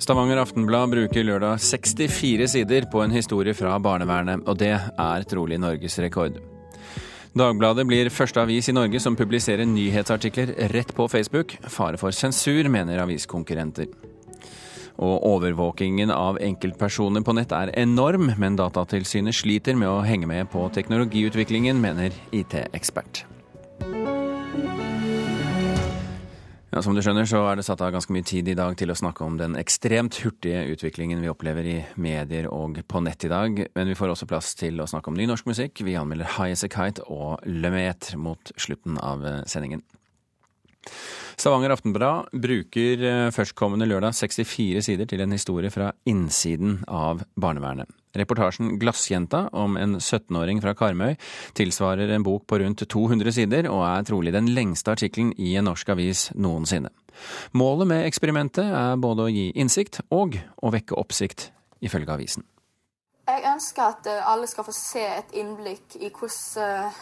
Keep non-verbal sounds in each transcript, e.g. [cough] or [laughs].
Stavanger Aftenblad bruker lørdag 64 sider på en historie fra barnevernet, og det er trolig norgesrekord. Dagbladet blir første avis i Norge som publiserer nyhetsartikler rett på Facebook. Fare for sensur, mener aviskonkurrenter. Og overvåkingen av enkeltpersoner på nett er enorm, men Datatilsynet sliter med å henge med på teknologiutviklingen, mener IT-ekspert. Ja, Som du skjønner så er det satt av ganske mye tid i dag til å snakke om den ekstremt hurtige utviklingen vi opplever i medier og på nett i dag. Men vi får også plass til å snakke om ny norsk musikk. Vi anmelder High As A Kite og Lemet mot slutten av eh, sendingen. Stavanger Aftenblad bruker eh, førstkommende lørdag 64 sider til en historie fra innsiden av barnevernet. Reportasjen 'Glassjenta' om en 17-åring fra Karmøy tilsvarer en bok på rundt 200 sider, og er trolig den lengste artikkelen i en norsk avis noensinne. Målet med eksperimentet er både å gi innsikt og å vekke oppsikt, ifølge avisen. Jeg ønsker at eh, alle skal få se et innblikk i hvordan eh,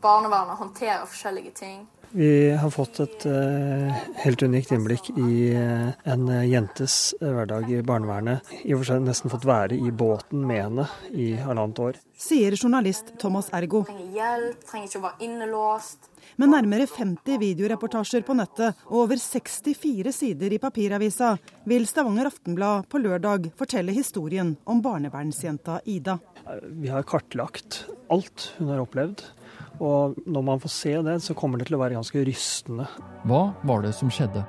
barnevernet håndterer forskjellige ting. Vi har fått et uh, helt unikt innblikk i uh, en jentes hverdag i barnevernet. I og for seg nesten fått være i båten med henne i halvannet år. Sier journalist Thomas Ergo. Trenger hjelp, trenger ikke å være innelåst. Med nærmere 50 videoreportasjer på nettet og over 64 sider i papiravisa vil Stavanger Aftenblad på lørdag fortelle historien om barnevernsjenta Ida. Vi har kartlagt alt hun har opplevd. Og når man får se det, så kommer det til å være ganske rystende. Hva var det som skjedde?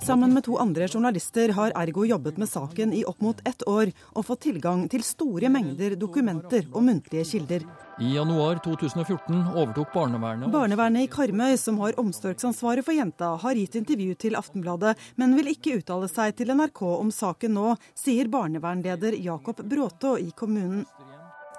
Sammen med to andre journalister har Ergo jobbet med saken i opp mot ett år og fått tilgang til store mengder dokumenter og muntlige kilder. I januar 2014 overtok barnevernet Barnevernet i Karmøy, som har omsorgsansvaret for jenta, har gitt intervju til Aftenbladet, men vil ikke uttale seg til NRK om saken nå, sier barnevernleder Jakob Bråtå i kommunen.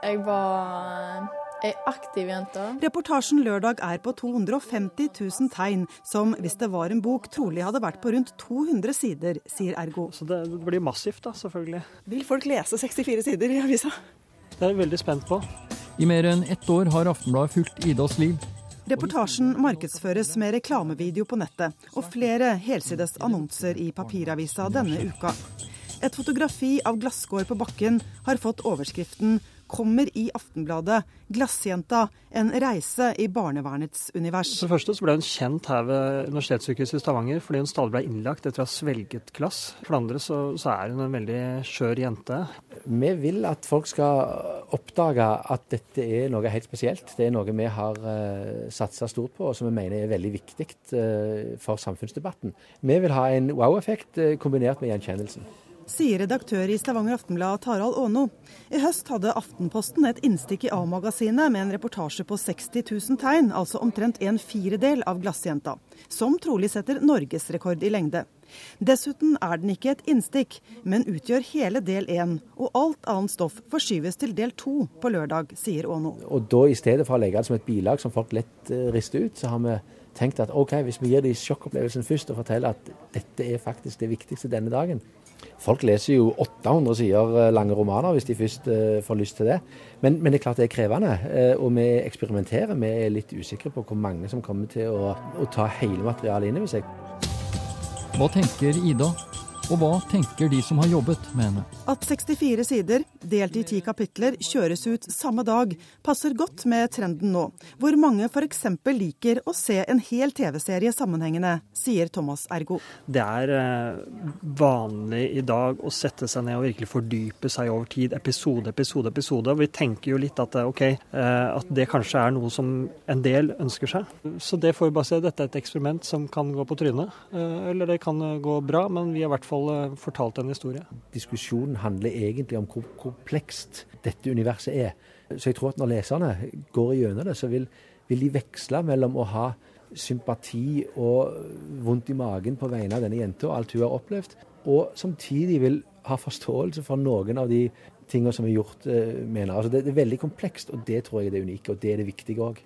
Jeg var Ei aktiv jente. Reportasjen lørdag er på 250 000 tegn, som hvis det var en bok, trolig hadde vært på rundt 200 sider, sier Ergo. Så det blir massivt, da, selvfølgelig. Vil folk lese 64 sider i avisa? Det er jeg veldig spent på. I mer enn ett år har Aftenbladet fulgt Idas liv. Reportasjen markedsføres med reklamevideo på nettet og flere helsides annonser i papiravisa denne uka. Et fotografi av glasskår på bakken har fått overskriften kommer i Aftenbladet 'Glassjenta en reise i barnevernets univers'. For det første så ble hun kjent her ved Universitetssykehuset i Stavanger fordi hun stadig ble innlagt etter å ha svelget glass. For det andre så, så er hun en veldig skjør jente. Vi vil at folk skal oppdage at dette er noe helt spesielt. Det er noe vi har uh, satsa stort på, og som vi mener er veldig viktig uh, for samfunnsdebatten. Vi vil ha en wow-effekt uh, kombinert med gjenkjennelsen sier redaktør i Stavanger Aftenblad Tarald Aano. I høst hadde Aftenposten et innstikk i A-magasinet med en reportasje på 60 000 tegn, altså omtrent en firedel av Glassjenta, som trolig setter norgesrekord i lengde. Dessuten er den ikke et innstikk, men utgjør hele del én, og alt annet stoff forskyves til del to på lørdag, sier Aano. Og da i stedet for å legge det som et bilag som folk lett uh, rister ut, så har vi tenkt at OK, hvis vi gir de sjokkopplevelsen først og forteller at dette er faktisk det viktigste denne dagen, Folk leser jo 800 sider eh, lange romaner hvis de først uh, får lyst til det. Men, men, det er klart det er krevende, uh, og vi eksperimenterer. Vi er litt usikre på hvor mange som kommer til å, å ta hele materialet inn over seg. Hva tenker Ida og hva tenker de som har jobbet med henne? At 64 sider, delt i ti kapitler, kjøres ut samme dag, passer godt med trenden nå, hvor mange f.eks. liker å se en hel TV-serie sammenhengende, sier Thomas Ergo. Det er eh, vanlig i dag å sette seg ned og virkelig fordype seg over tid, episode, episode, episode. Vi tenker jo litt at, ok, eh, at det kanskje er noe som en del ønsker seg. Så det får vi bare se. Dette er et eksperiment som kan gå på trynet, eh, eller det kan gå bra, men vi er i hvert fall fall eh, fortalt en historie. Diskusjonen handler egentlig om hvor komplekst dette universet er. Så jeg tror at når leserne går gjennom det, så vil, vil de veksle mellom å ha sympati og vondt i magen på vegne av denne jenta og alt hun har opplevd, og samtidig vil ha forståelse for noen av de tingene som er gjort, eh, mener. Altså det, det, er veldig komplekst, og det tror jeg er det unike, og det er det viktige òg.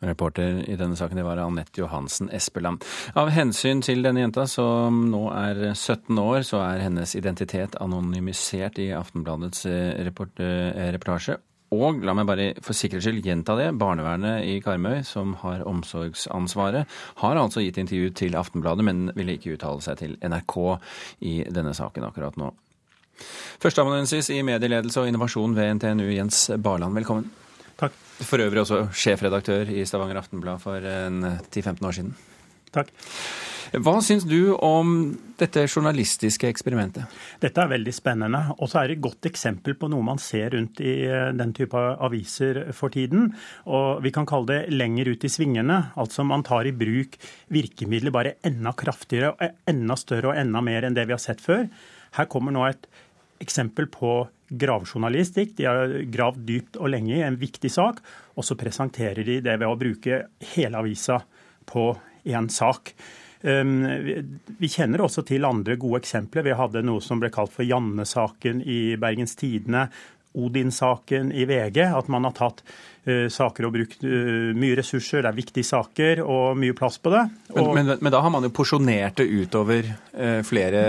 Reporter i denne saken det var Anette Johansen Espeland. Av hensyn til denne jenta, som nå er 17 år, så er hennes identitet anonymisert i Aftenbladets eh, eh, reportasje. Og la meg bare for sikkerhets skyld gjenta det. Barnevernet i Karmøy, som har omsorgsansvaret, har altså gitt intervju til Aftenbladet, men ville ikke uttale seg til NRK i denne saken akkurat nå. Førsteamanuensis i medieledelse og innovasjon ved NTNU, Jens Barland, velkommen. Takk. For øvrig også sjefredaktør i Stavanger Aftenblad for 10-15 år siden. Takk. Hva syns du om dette journalistiske eksperimentet? Dette er veldig spennende. Og så er det et godt eksempel på noe man ser rundt i eh, den type aviser for tiden. Og vi kan kalle det lenger ut i svingene. Altså man tar i bruk virkemidler bare enda kraftigere, enda større og enda mer enn det vi har sett før. Her kommer nå et eksempel på gravjournalistikk. De har gravd dypt og lenge i en viktig sak, og så presenterer de det ved å bruke hele avisa på én sak. Ehm, vi kjenner også til andre gode eksempler. Vi hadde noe som ble kalt for Janne-saken i Bergens Tidende. Odin-saken i VG. At man har tatt uh, saker og brukt uh, mye ressurser. Det er viktige saker og mye plass på det. Og, men, men, men, da har man jo porsjonert det utover uh, flere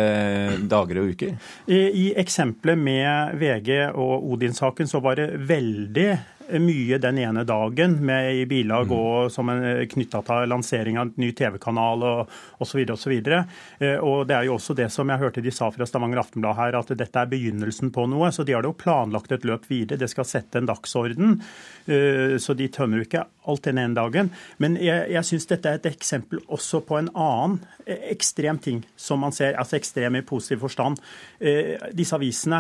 dager og uker? I, i eksempelet med VG og Odin-saken så var det veldig mye den ene dagen med i bilag mm. og som knytta til lansering av en ny TV-kanal og osv. Og, Eh, og det er jo også det som jeg hørte de sa fra Stavanger Aftenblad her, at dette er begynnelsen på noe. Så de har jo planlagt et løp videre. Det skal sette en dagsorden. Eh, så de tømmer jo ikke alt den ene dagen. Men jeg, jeg syns dette er et eksempel også på en annen eh, ekstrem ting som man ser, altså ekstrem i positiv forstand. Disse avisene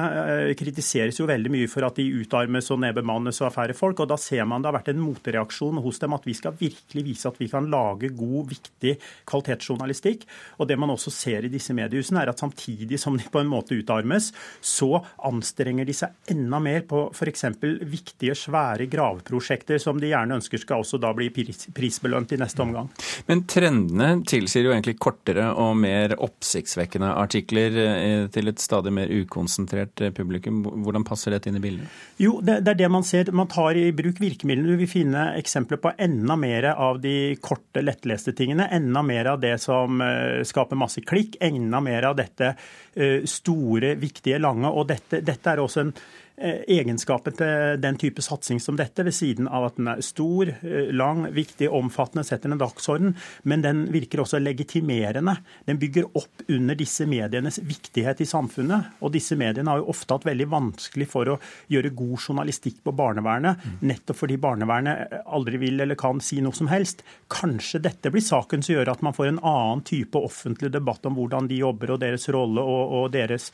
kritiseres jo veldig mye for at de utarmes og nedbemannes og er færre folk. og Da ser man det har vært en motreaksjon hos dem at vi skal virkelig vise at vi kan lage god, viktig kvalitetsjournalistikk. Og Det man også ser i disse mediehusene, er at samtidig som de på en måte utarmes, så anstrenger de seg enda mer på f.eks. viktige, svære graveprosjekter som de gjerne ønsker skal også da bli pris, prisbelønt i neste omgang. Men trendene tilsier jo egentlig kortere og mer oppsiktsvekkende artikler eh, til et stadig mer ukonsentrert eh, publikum. Hvordan passer dette inn i bildet? Jo, det, det er det man ser. Man tar i bruk virkemidlene. Du vil finne eksempler på enda mer av de korte, lettleste tingene. Enda mer av det som eh, skaper masse klikk. Enda mer av dette store, viktige, lange. Og dette, dette er også en egenskapen til den type satsing som dette, ved siden av at den er stor, eh, lang, viktig, omfattende, setter en dagsorden, men den virker også legitimerende. Den bygger opp under disse medienes viktighet i samfunnet. Og disse mediene har jo ofte hatt veldig vanskelig for å gjøre god journalistikk på barnevernet, nettopp fordi barnevernet aldri vil eller kan si noe som helst. Kanskje dette blir saken som gjør at man får en annen type offentlig debatt om hvordan de jobber og deres rolle og, og deres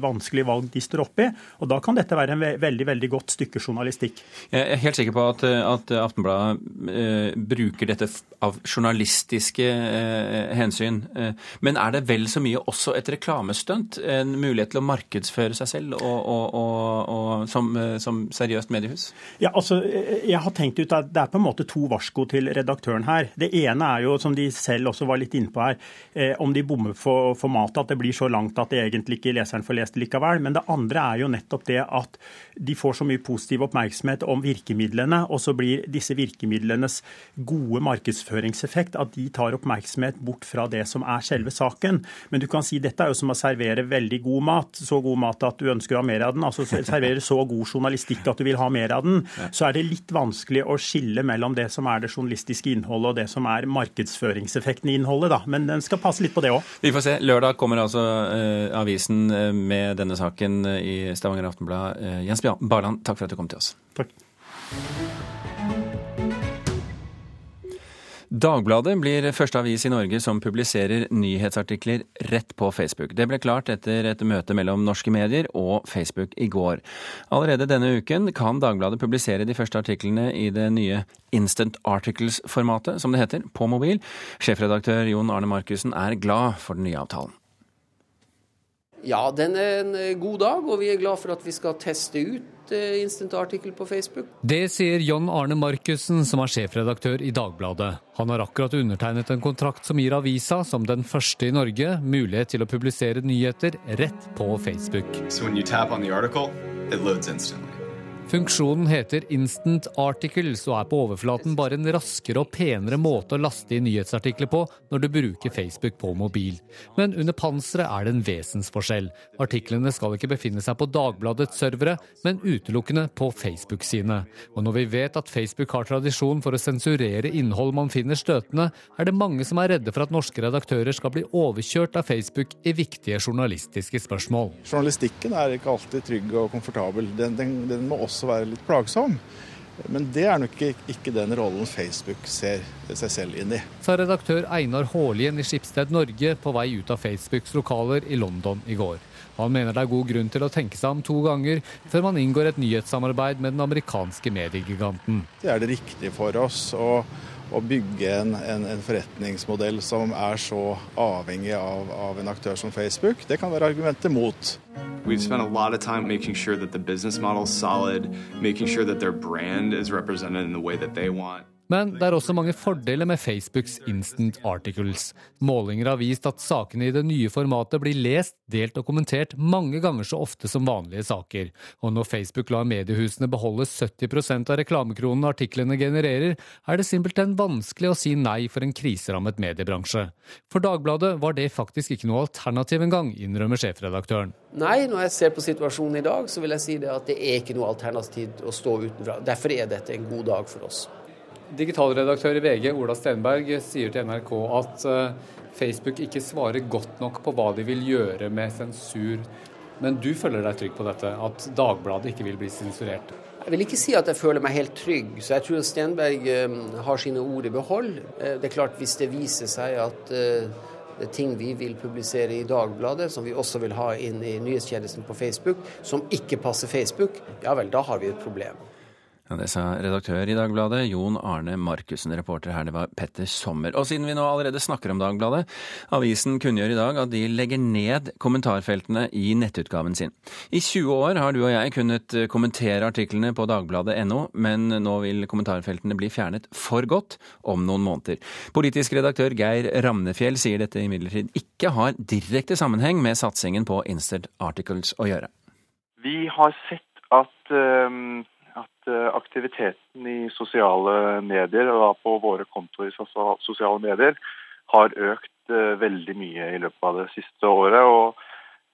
vanskelige valg de står oppe i. Og da kan dette være en veldig veldig godt stykke journalistikk. Jeg er helt sikker på at, at Aftenbladet uh, bruker dette av journalistiske uh, hensyn. men er det vel så mye også et reklamestunt? En mulighet til å markedsføre seg selv og, og, og, og som, som, seriøst mediehus? Ja, altså, jeg har tenkt ut at Det er på en måte to varsko til redaktøren her. Det ene er jo, som de selv også var litt inne på her, om de bommer for formatet, at det blir så langt at de egentlig ikke leser leseren får lest likevel. Men det andre er jo nettopp det at de får så mye positiv oppmerksomhet om virkemidlene, og så blir disse virkemidlenes gode markedsføringseffekt at de tar oppmerksomhet bort fra det som er selve saken. Men du kan si dette er jo som å servere veldig god mat. Så god mat at du ønsker å ha mer av den. Altså servere så god journalistikk at du vil ha mer av den. Så er det litt vanskelig å skille mellom det som er det journalistiske innholdet og det som er markedsføringseffekten i innholdet. Da. Men den skal passe litt på det òg. Vi får se. Lørdag kommer altså uh, avisen med denne saken eh, i Stavanger Aftenblad. Eh, Jens Barland, takk for at du kom til oss. Takk. Dagbladet blir første avis i Norge som publiserer nyhetsartikler rett på Facebook. Det ble klart etter et møte mellom norske medier og Facebook i går. Allerede denne uken kan Dagbladet publisere de første artiklene i det nye Instant Articles-formatet, som det heter, på mobil. Sjefredaktør Jon Arne Markussen er glad for den nye avtalen. Ja, den er en eh, god dag, og vi er glad for at vi skal teste ut eh, Instant Article på Facebook. Det sier John Arne Markussen, som er sjefredaktør i Dagbladet. Han har akkurat undertegnet en kontrakt som gir avisa, som den første i Norge, mulighet til å publisere nyheter rett på Facebook. So Funksjonen heter Instant Articles og er på overflaten bare en raskere og penere måte å laste inn nyhetsartikler på når du bruker Facebook på mobil. Men under panseret er det en vesensforskjell. Artiklene skal ikke befinne seg på Dagbladets servere, men utelukkende på Facebook sine. Og når vi vet at Facebook har tradisjon for å sensurere innhold man finner støtende, er det mange som er redde for at norske redaktører skal bli overkjørt av Facebook i viktige journalistiske spørsmål. Journalistikken er ikke alltid trygg og komfortabel. Den, den, den må også være litt plagsom. Men det er nok ikke, ikke den rollen Facebook ser seg selv inn i. Sa redaktør Einar Haalien i Skipsted Norge på vei ut av Facebooks lokaler i London i går. Han mener det er god grunn til å tenke seg om to ganger før man inngår et nyhetssamarbeid med den amerikanske mediegiganten. Det er det riktige for oss. og å bygge en, en, en, forretningsmodell som er så avhengig av, av, en aktør som Facebook, det kan være argumenter mot. We've spent a lot of time making sure that the business model is solid, making sure that their brand is represented in the way that they want. Men det er også mange fordeler med Facebooks Instant Articles. Målinger har vist at sakene i det nye formatet blir lest, delt og kommentert mange ganger så ofte som vanlige saker. Og når Facebook lar mediehusene beholde 70% av reklamekronene artiklene genererer, er det simpelthen vanskelig å si nei for en kriserammet mediebransje. For Dagbladet var det faktisk ikke noe alternativ engang, innrømmer sjefredaktøren. Nei, når jeg ser på situasjonen i dag, så vil jeg si det at det er ikke noe alternativ å stå utenfra. Derfor er dette en god dag for oss. Digitalredaktør i VG Ola Stenberg sier til NRK at eh, Facebook ikke svarer godt nok på hva de vil gjøre med sensur. Men du føler deg trygg på dette, at Dagbladet ikke vil bli sensurert? Jeg vil ikke si at jeg føler meg helt trygg, så jeg tror Stenberg eh, har sine ord i behold. Eh, det er klart Hvis det viser seg at det er ting vi vil publisere i Dagbladet, som vi også vil ha inn i nyhetstjenesten på Facebook, som ikke passer Facebook, ja vel, da har vi et problem. Ja, Det sa redaktør i Dagbladet, Jon Arne Markussen. Reporter her, det var Petter Sommer. Og siden vi nå allerede snakker om Dagbladet, avisen kunngjør i dag at de legger ned kommentarfeltene i nettutgaven sin. I 20 år har du og jeg kunnet kommentere artiklene på dagbladet.no, men nå vil kommentarfeltene bli fjernet for godt om noen måneder. Politisk redaktør Geir Ramnefjell sier dette imidlertid ikke har direkte sammenheng med satsingen på Instant Articles å gjøre. Vi har sett at um aktiviteten i sosiale medier, og på våre kontoer i sosiale medier, har økt eh, veldig mye i løpet av det siste året. og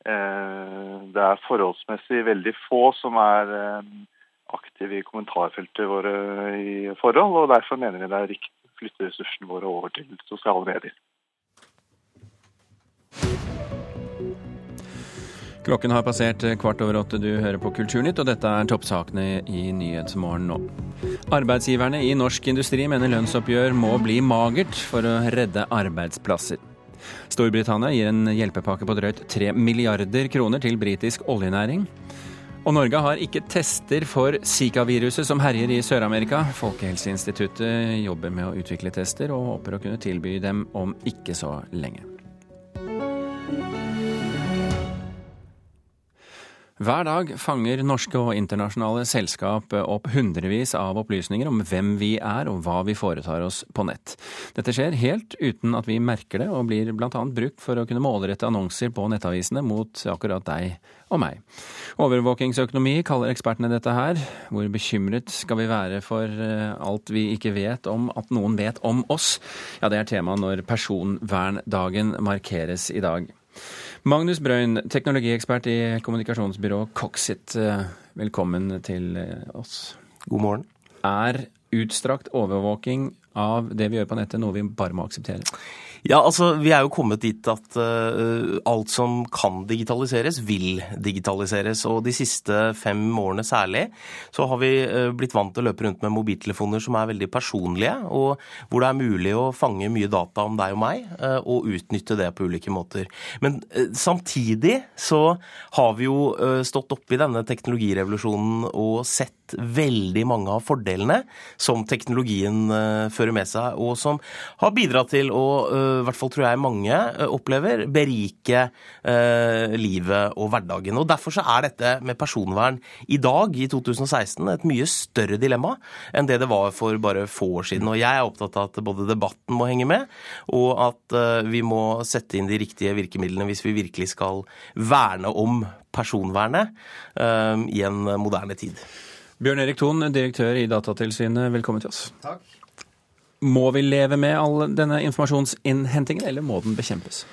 eh, Det er forholdsmessig veldig få som er aktive i kommentarfeltet våre i forhold, og derfor mener vi det er riktig å flytte ressursene våre over til sosiale medier. Klokken har passert kvart over åtte. Du hører på Kulturnytt, og dette er toppsakene i Nyhetsmorgen nå. Arbeidsgiverne i norsk industri mener lønnsoppgjør må bli magert for å redde arbeidsplasser. Storbritannia gir en hjelpepakke på drøyt 3 milliarder kroner til britisk oljenæring. Og Norge har ikke tester for Zika-viruset som herjer i Sør-Amerika. Folkehelseinstituttet jobber med å utvikle tester, og håper å kunne tilby dem om ikke så lenge. Hver dag fanger norske og internasjonale selskap opp hundrevis av opplysninger om hvem vi er og hva vi foretar oss på nett. Dette skjer helt uten at vi merker det, og blir bl.a. brukt for å kunne målrette annonser på nettavisene mot akkurat deg og meg. Overvåkingsøkonomi kaller ekspertene dette her. Hvor bekymret skal vi være for eh, alt vi ikke vet om at noen vet om oss? Ja, det er tema når personverndagen markeres i dag. Magnus Brøyn, teknologiekspert i kommunikasjonsbyrået Coxit. Eh, velkommen til eh, oss. God morgen. Er utstrakt overvåking av det vi gjør på nettet, noe vi bare må akseptere? Ja, altså Vi er jo kommet dit at uh, alt som kan digitaliseres, vil digitaliseres. Og de siste fem årene særlig så har vi uh, blitt vant til å løpe rundt med mobiltelefoner som er veldig personlige, og hvor det er mulig å fange mye data om deg og meg, uh, og utnytte det på ulike måter. Men samtidig så har vi jo stått oppe i denne teknologirevolusjonen og sett veldig mange av fordelene som teknologien fører med seg, og som har bidratt til å i hvert fall tror jeg mange eh, opplever, berike eh, livet og hverdagen. Og Derfor så er dette med personvern i dag, i 2016, et mye større dilemma enn det det var for bare få år siden. Og Jeg er opptatt av at både debatten må henge med, og at eh, vi må sette inn de riktige virkemidlene hvis vi virkelig skal verne om personvernet i en moderne tid. Bjørn Erik Thon, direktør i Datatilsynet, velkommen til oss. Takk. Må vi leve med all denne informasjonsinnhentingen, eller må den bekjempes?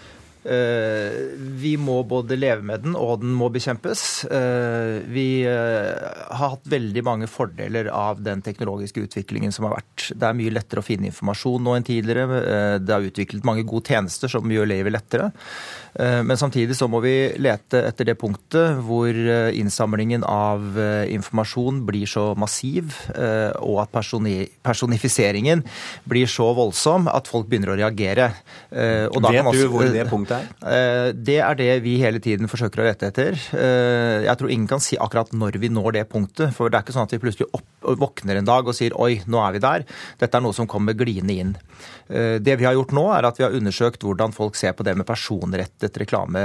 Eh, vi må både leve med den, og den må bekjempes. Eh, vi eh, har hatt veldig mange fordeler av den teknologiske utviklingen som har vært. Det er mye lettere å finne informasjon nå enn tidligere. Det er utviklet mange gode tjenester som gjør livet lettere. Men samtidig så må vi lete etter det punktet hvor innsamlingen av informasjon blir så massiv, og at personifiseringen blir så voldsom at folk begynner å reagere. Vet du hvor det punktet er? Eh, det er det vi hele tiden forsøker å rette etter. Eh, jeg tror ingen kan si akkurat når vi når det punktet. For det er ikke sånn at vi plutselig våkner en dag og sier oi, nå er vi der. Dette er noe som kommer gliende inn. Eh, det vi har gjort nå, er at vi har undersøkt hvordan folk ser på det med personrettet reklame.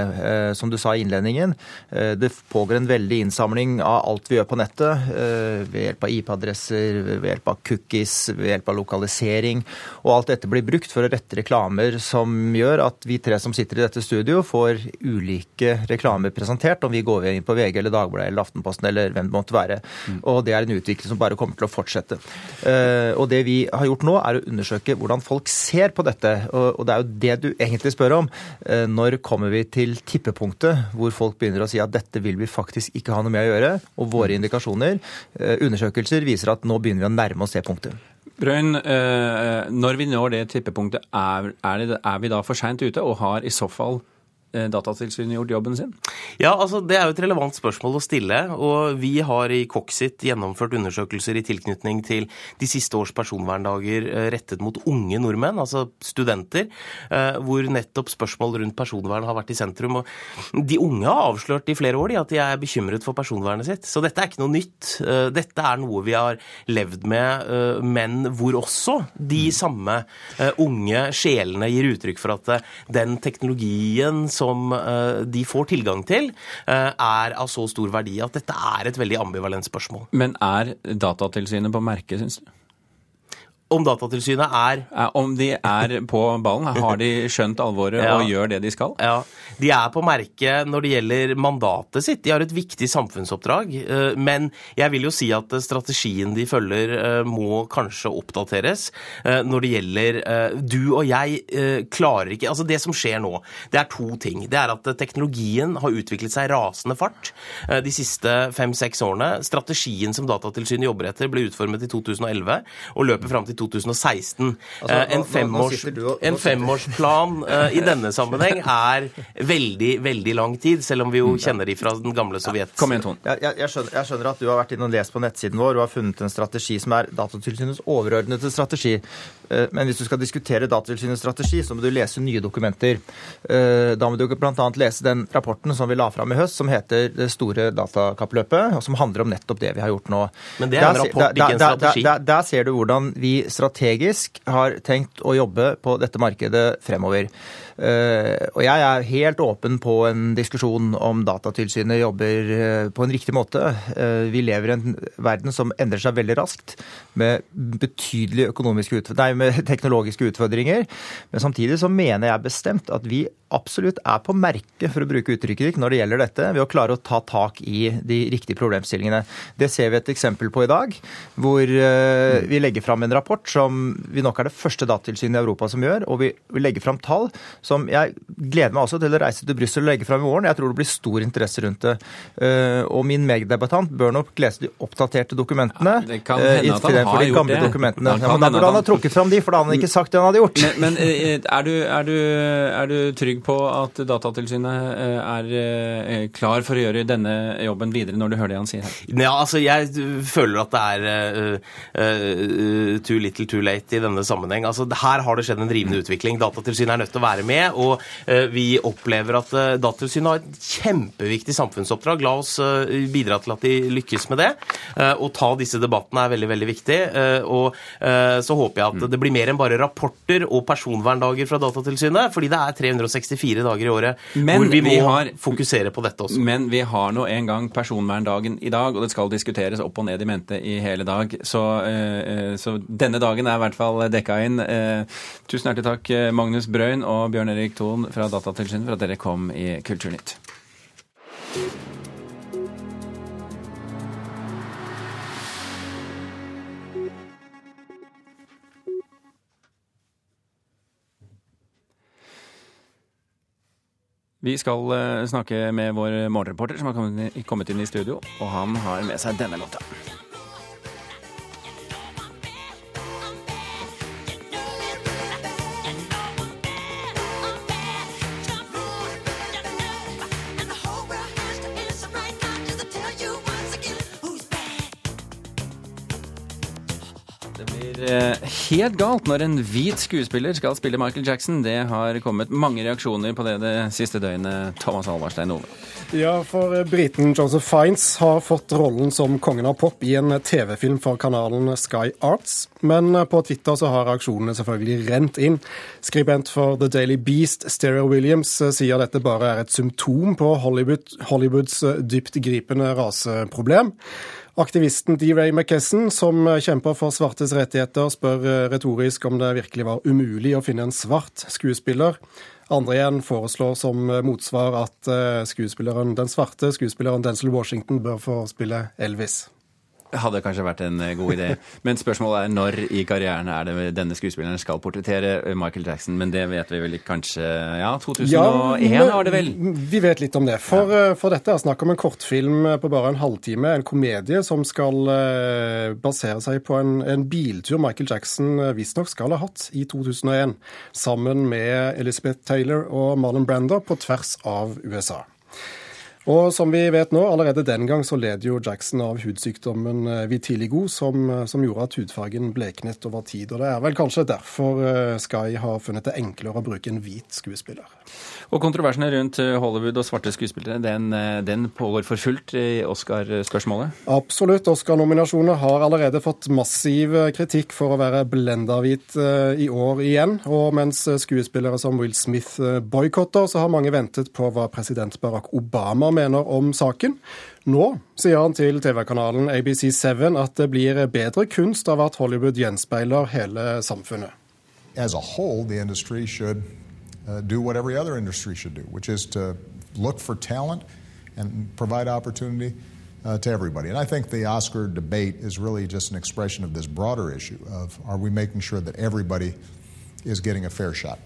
Som du sa i innledningen, det pågår en veldig innsamling av alt vi gjør på nettet. Ved hjelp av IP-adresser, ved hjelp av cookies, ved hjelp av lokalisering. Og alt dette blir brukt for å rette reklamer som gjør at vi tre som sitter i dette studio, får ulike reklamer presentert, om vi går inn på VG eller Dagbladet eller Aftenposten eller hvem det måtte være. Mm. Og det er en utvikling som bare kommer til å fortsette. Uh, og det vi har gjort nå, er å undersøke hvordan folk ser på dette. Og, det er jo det du egentlig spør om. Uh, når kommer vi til tippepunktet hvor folk begynner å si at dette vil vi faktisk ikke ha noe med å gjøre, og våre indikasjoner, uh, undersøkelser, viser at nå begynner vi å nærme oss det punktet. Brøyn, når vi når det tippepunktet, er, er, det, er vi da for seint ute og har i så fall Eh, Datatilsynet gjort jobben sin? Ja, altså Det er jo et relevant spørsmål å stille. og Vi har i Coxit gjennomført undersøkelser i tilknytning til de siste års personverndager eh, rettet mot unge nordmenn, altså studenter, eh, hvor nettopp spørsmål rundt personvern har vært i sentrum. og De unge har avslørt i flere år at de er bekymret for personvernet sitt. Så dette er ikke noe nytt. Dette er noe vi har levd med, men hvor også de samme unge sjelene gir uttrykk for at den teknologien som eh, de får tilgang til, eh, er av så stor verdi at dette er et veldig ambivalent spørsmål. Men er Datatilsynet på merket, syns du? Om Datatilsynet er Om de er på ballen? Har de skjønt alvoret [laughs] ja. og gjør det de skal? Ja, De er på merket når det gjelder mandatet sitt. De har et viktig samfunnsoppdrag. Eh, men jeg vil jo si at strategien de følger eh, må kanskje oppdateres eh, når det gjelder Du og jeg klarer ikke Altså det som skjer nå, det er to ting. Det er at teknologien har utviklet seg rasende fart de siste fem-seks årene. Strategien som Datatilsynet jobber etter, ble utformet i 2011 og løper fram til 2016. Altså, eh, en, femårs, en, femårsplan uh, [laughs] i denne sammenheng er veldig, veldig lang tid, selv om vi jo mm. kjenner de fra den gamle Sovjet. Kom igjen, Ton. Jeg, jeg, skjønner, jeg, skjønner, at du har vært inne og lest på nettsiden vår og har funnet en strategi som er Datatilsynets overordnede strategi. Uh, men hvis du skal diskutere Datatilsynets strategi, så må du lese nye dokumenter. Uh, da må du bl.a. lese den rapporten som vi la fram i høst, som heter Det store datakappløpet, og som handler om nettopp det vi har gjort nå. Men det er en rapport, ikke en strategi. Der, der, der ser du hvordan vi strategisk har tenkt å jobbe på dette markedet fremover. Eh, og jeg er helt åpen på en diskusjon om Datatilsynet jobber eh, på en riktig måte. Eh, vi lever i en verden som endrer seg veldig raskt, med betydelige nei, med [laughs] teknologiske utfordringer. Men samtidig så mener jeg bestemt at vi absolutt er på merket, for å bruke uttrykket når det gjelder dette, ved å klare å ta tak i de riktige problemstillingene. Det ser vi et eksempel på i dag, hvor vi legger fram en rapport som vi nok er det første datatilsynet i Europa som gjør, og vi legger fram tall som jeg gleder meg også til å reise til Brussel og legge fram i morgen. Jeg tror det blir stor interesse rundt det. Eh, og min meddebattant bør nok lese de oppdaterte dokumentene. Ja, det kan eh, hende at han har gjort det. Dokumentene. Ja, men da burde han ha trukket fram de, for da hadde han ikke sagt det han hadde gjort. Men, men eh, er, du, er, du, er, du, trygg på at Datatilsynet er klar for å gjøre denne jobben videre, når du hører det han sier her? Ja, altså jeg føler at det er uh, uh, too little too late i denne sammenheng. Altså, her har det skjedd en rivende utvikling. Datatilsynet er nødt til å være med med. Og eh, vi opplever at eh, Datatilsynet har et kjempeviktig samfunnsoppdrag. La oss eh, bidra til at de lykkes med det. Å ta disse debattene er veldig, veldig viktig. Og så håper jeg at det blir mer enn bare rapporter og personverndager fra Datatilsynet, fordi det er 364 dager i året men hvor vi må vi har, fokusere på dette også. Men vi har nå en gang personverndagen i dag, og det skal diskuteres opp og ned i mente i hele dag. Så, så denne dagen er i hvert fall dekka inn. Tusen hjertelig takk, Magnus Brøyn og Bjørn Bjørn Erik Thon fra Datatilsynet for at dere kom i Kulturnytt. Vi skal eh, snakke med vår morgenreporter som har kommet inn i studio, og han har med seg denne låta. Blir eh, helt galt når en hvit skuespiller skal spille Michael Jackson. Det har kommet mange reaksjoner på det det siste døgnet. Thomas Alvarstein Ove. Ja, for eh, briten Joseph Fiends har fått rollen som kongen av pop i en TV-film for kanalen Sky Arts. Men eh, på Twitter så har reaksjonene selvfølgelig rent inn. Skribent for The Daily Beast, Stereo Williams, eh, sier dette bare er et symptom på Hollywood, Hollywoods eh, dyptgripende raseproblem. Aktivisten D-Ray McKesson, som kjemper for svartes rettigheter, spør eh, retorisk om det virkelig var umulig å finne en svart skuespiller. Andre igjen foreslår som motsvar at eh, skuespilleren, den svarte skuespilleren Denzil Washington bør få spille Elvis. Hadde kanskje vært en eh, god idé. Men spørsmålet er når i karrieren er det denne skuespilleren skal portrettere eh, Michael Jackson. Men det vet vi vel kanskje Ja, 2001 var det vel? Vi vet litt om det. For, ja. for dette er snakk om en kortfilm på bare en halvtime. En komedie som skal eh, basere seg på en, en biltur Michael Jackson eh, visstnok skal ha hatt i 2001. Sammen med Elizabeth Taylor og Marlon Brando på tvers av USA. Og som vi vet nå, allerede den gang så led jo Jackson av hudsykdommen eh, vitiligo, som, eh, som gjorde at hudfargen bleknet over tid. Og det er vel kanskje derfor eh, Sky har funnet det enklere å bruke en hvit skuespiller. Og kontroversene rundt eh, Hollywood og svarte skuespillere, den, eh, den pågår for fullt i Oscar-spørsmålet? Absolutt. Oscar-nominasjoner har allerede fått massiv kritikk for å være blenda-hvit eh, i år igjen. Og mens skuespillere som Will Smith boikotter, så har mange ventet på hva president Barack Obama mener om saken. Nå sier han til TV-kanalen ABC7 at det blir bedre kunst av at Hollywood gjenspeiler hele samfunnet. as a whole, the industry should uh, do what every other industry should do, which is to look for talent and provide opportunity uh, to everybody. And I think the Oscar debate is really just an expression of this broader issue of are we making sure that everybody is getting a fair shot?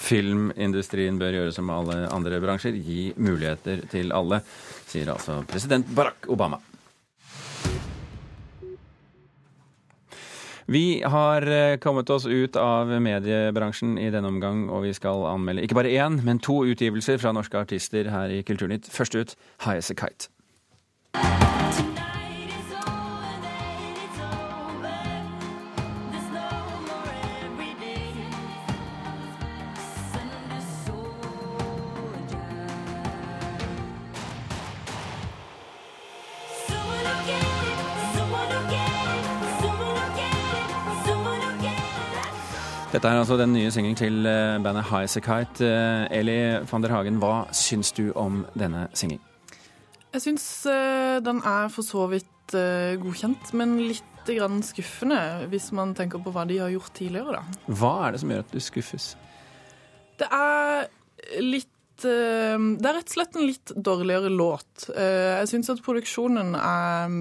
Filmindustrien bør gjøre som alle andre bransjer, gi muligheter til alle, sier altså president Barack Obama. Vi har eh, kommet oss ut av mediebransjen i denne omgang, og vi skal anmelde ikke bare én, men to utgivelser fra norske artister her i Kulturnytt. Først ut High As A Kite. Dette er altså den nye singelen til eh, bandet High As A Kite. Eh, Eli van der Hagen, hva syns du om denne singelen? Jeg syns eh, den er for så vidt godkjent, men litt grann skuffende hvis man tenker på hva de har gjort tidligere, da. Hva er det som gjør at du skuffes? Det er litt Det er rett og slett en litt dårligere låt. Jeg syns at produksjonen er,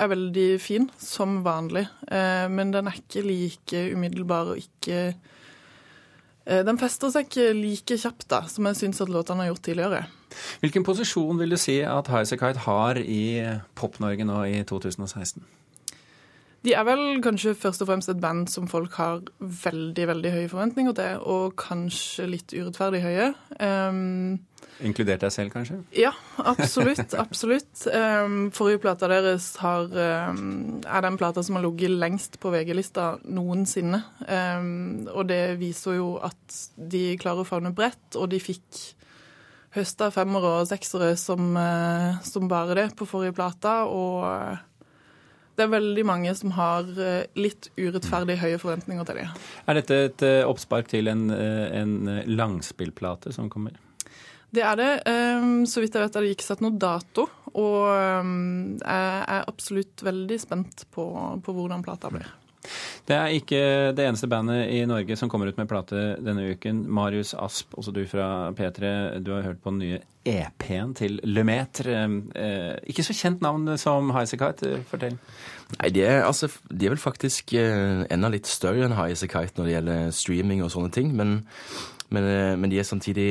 er veldig fin, som vanlig. Eh, Men den er ikke like umiddelbar og ikke eh, Den fester seg ikke like kjapt da, som jeg syns at låtene har gjort tidligere. Hvilken posisjon vil du si at Highasakite As har i Pop-Norge nå i 2016? De er vel kanskje først og fremst et band som folk har veldig veldig høye forventninger til, og kanskje litt urettferdig høye. Um, Inkludert deg selv, kanskje? ja, absolutt. absolutt. Um, forrige plata deres har, um, er den plata som har ligget lengst på VG-lista noensinne. Og det viser jo at de klarer å favne bredt, og de fikk høsta femmere og seksere som, uh, som bare det på forrige plata. og... det er veldig mange som har eh, litt urettferdig høye forventninger til dem. Er dette et eh, oppspark til en, eh, en langspillplate som kommer? Det er det. Ehm, Så vidt jeg vet er det ikke satt noe dato. Og ehm, jeg er absolutt veldig spent på, på hvordan plata blir. Det er ikke det eneste bandet i Norge som kommer ut med plate denne uken. Marius Asp, også du fra P3, du har hørt på den nye EP-en til Lemaitre. Eh, ikke så kjent navn som Highasakite, fortell. Nei, de er, altså, de er vel faktisk eh, enda litt større enn High As A Kite når det gjelder streaming og sånne ting. Men, Men, eh, men de er samtidig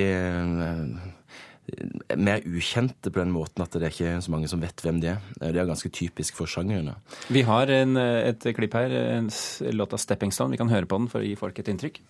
mer ukjente på den måten at det er ikke så mange som vet hvem de er. Det er ganske typisk for sjangeren. Vi har en, et klipp her, en låt av 'Stepping Stone'. Vi kan høre på den for å gi folk et inntrykk.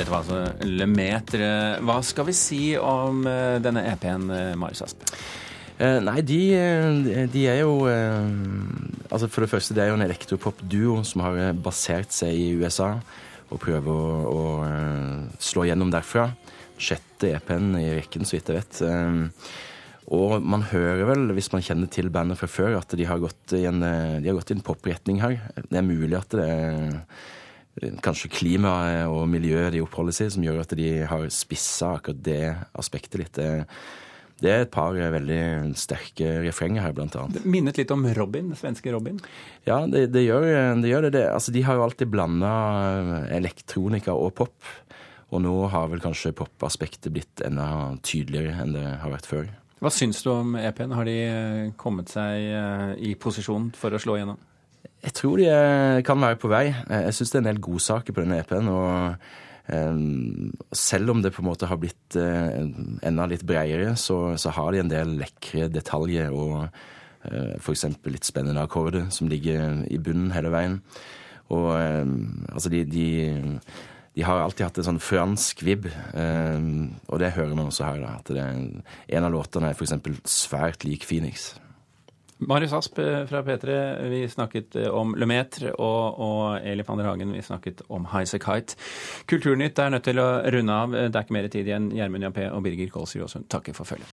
Dette var altså Lemetre. Hva skal vi si om eh, denne EP-en, eh, Marius Asp? Eh, nei, de, de, er jo Altså For det første, det er jo en elektropop-duo som har basert seg i USA og prøver å, å slå gjennom derfra. Sjette EP-en i rekken, så vidt jeg vet. Og man hører vel, hvis man kjenner til bandet fra før, at de har gått i en, de har en popretning her. Det er mulig at det er kanskje klimaet og miljøet de oppholder seg i, som gjør at de har spissa akkurat det aspektet litt. Det er et par veldig sterke refrenger her, blant annet. Det minnet litt om Robin, svenske Robin? Ja, det, det, gjør, det gjør, det. Altså, de har jo alltid blanda elektronika og pop. Og nå har vel kanskje popaspektet blitt enda tydeligere enn det har vært før. Hva syns du om EP-en? Har de kommet seg eh, i posisjon for å slå igjennom? Jeg tror de kan være på vei. Jeg syns det er en del godsaker på denne EP-en. og um, selv om det på en måte har blitt enda litt bredere, så, så, har de en del lekre detaljer og f.eks. litt spennende akkorder som ligger i bunnen hele veien. Og altså, de, de, de, har alltid hatt en sånn fransk vib, og det hører man også her. Da, at det, en av låtene er f.eks. svært lik Phoenix. Marius Asp eh, fra P3, vi snakket eh, om Lemaitre, og, og Eli van Hagen, vi snakket om Highasakite. Kite. Kulturnytt er nødt til å runde av. Det er ikke mer tid igjen. Gjermund Jappé og Birger Kålsrud Aasund takker for følget.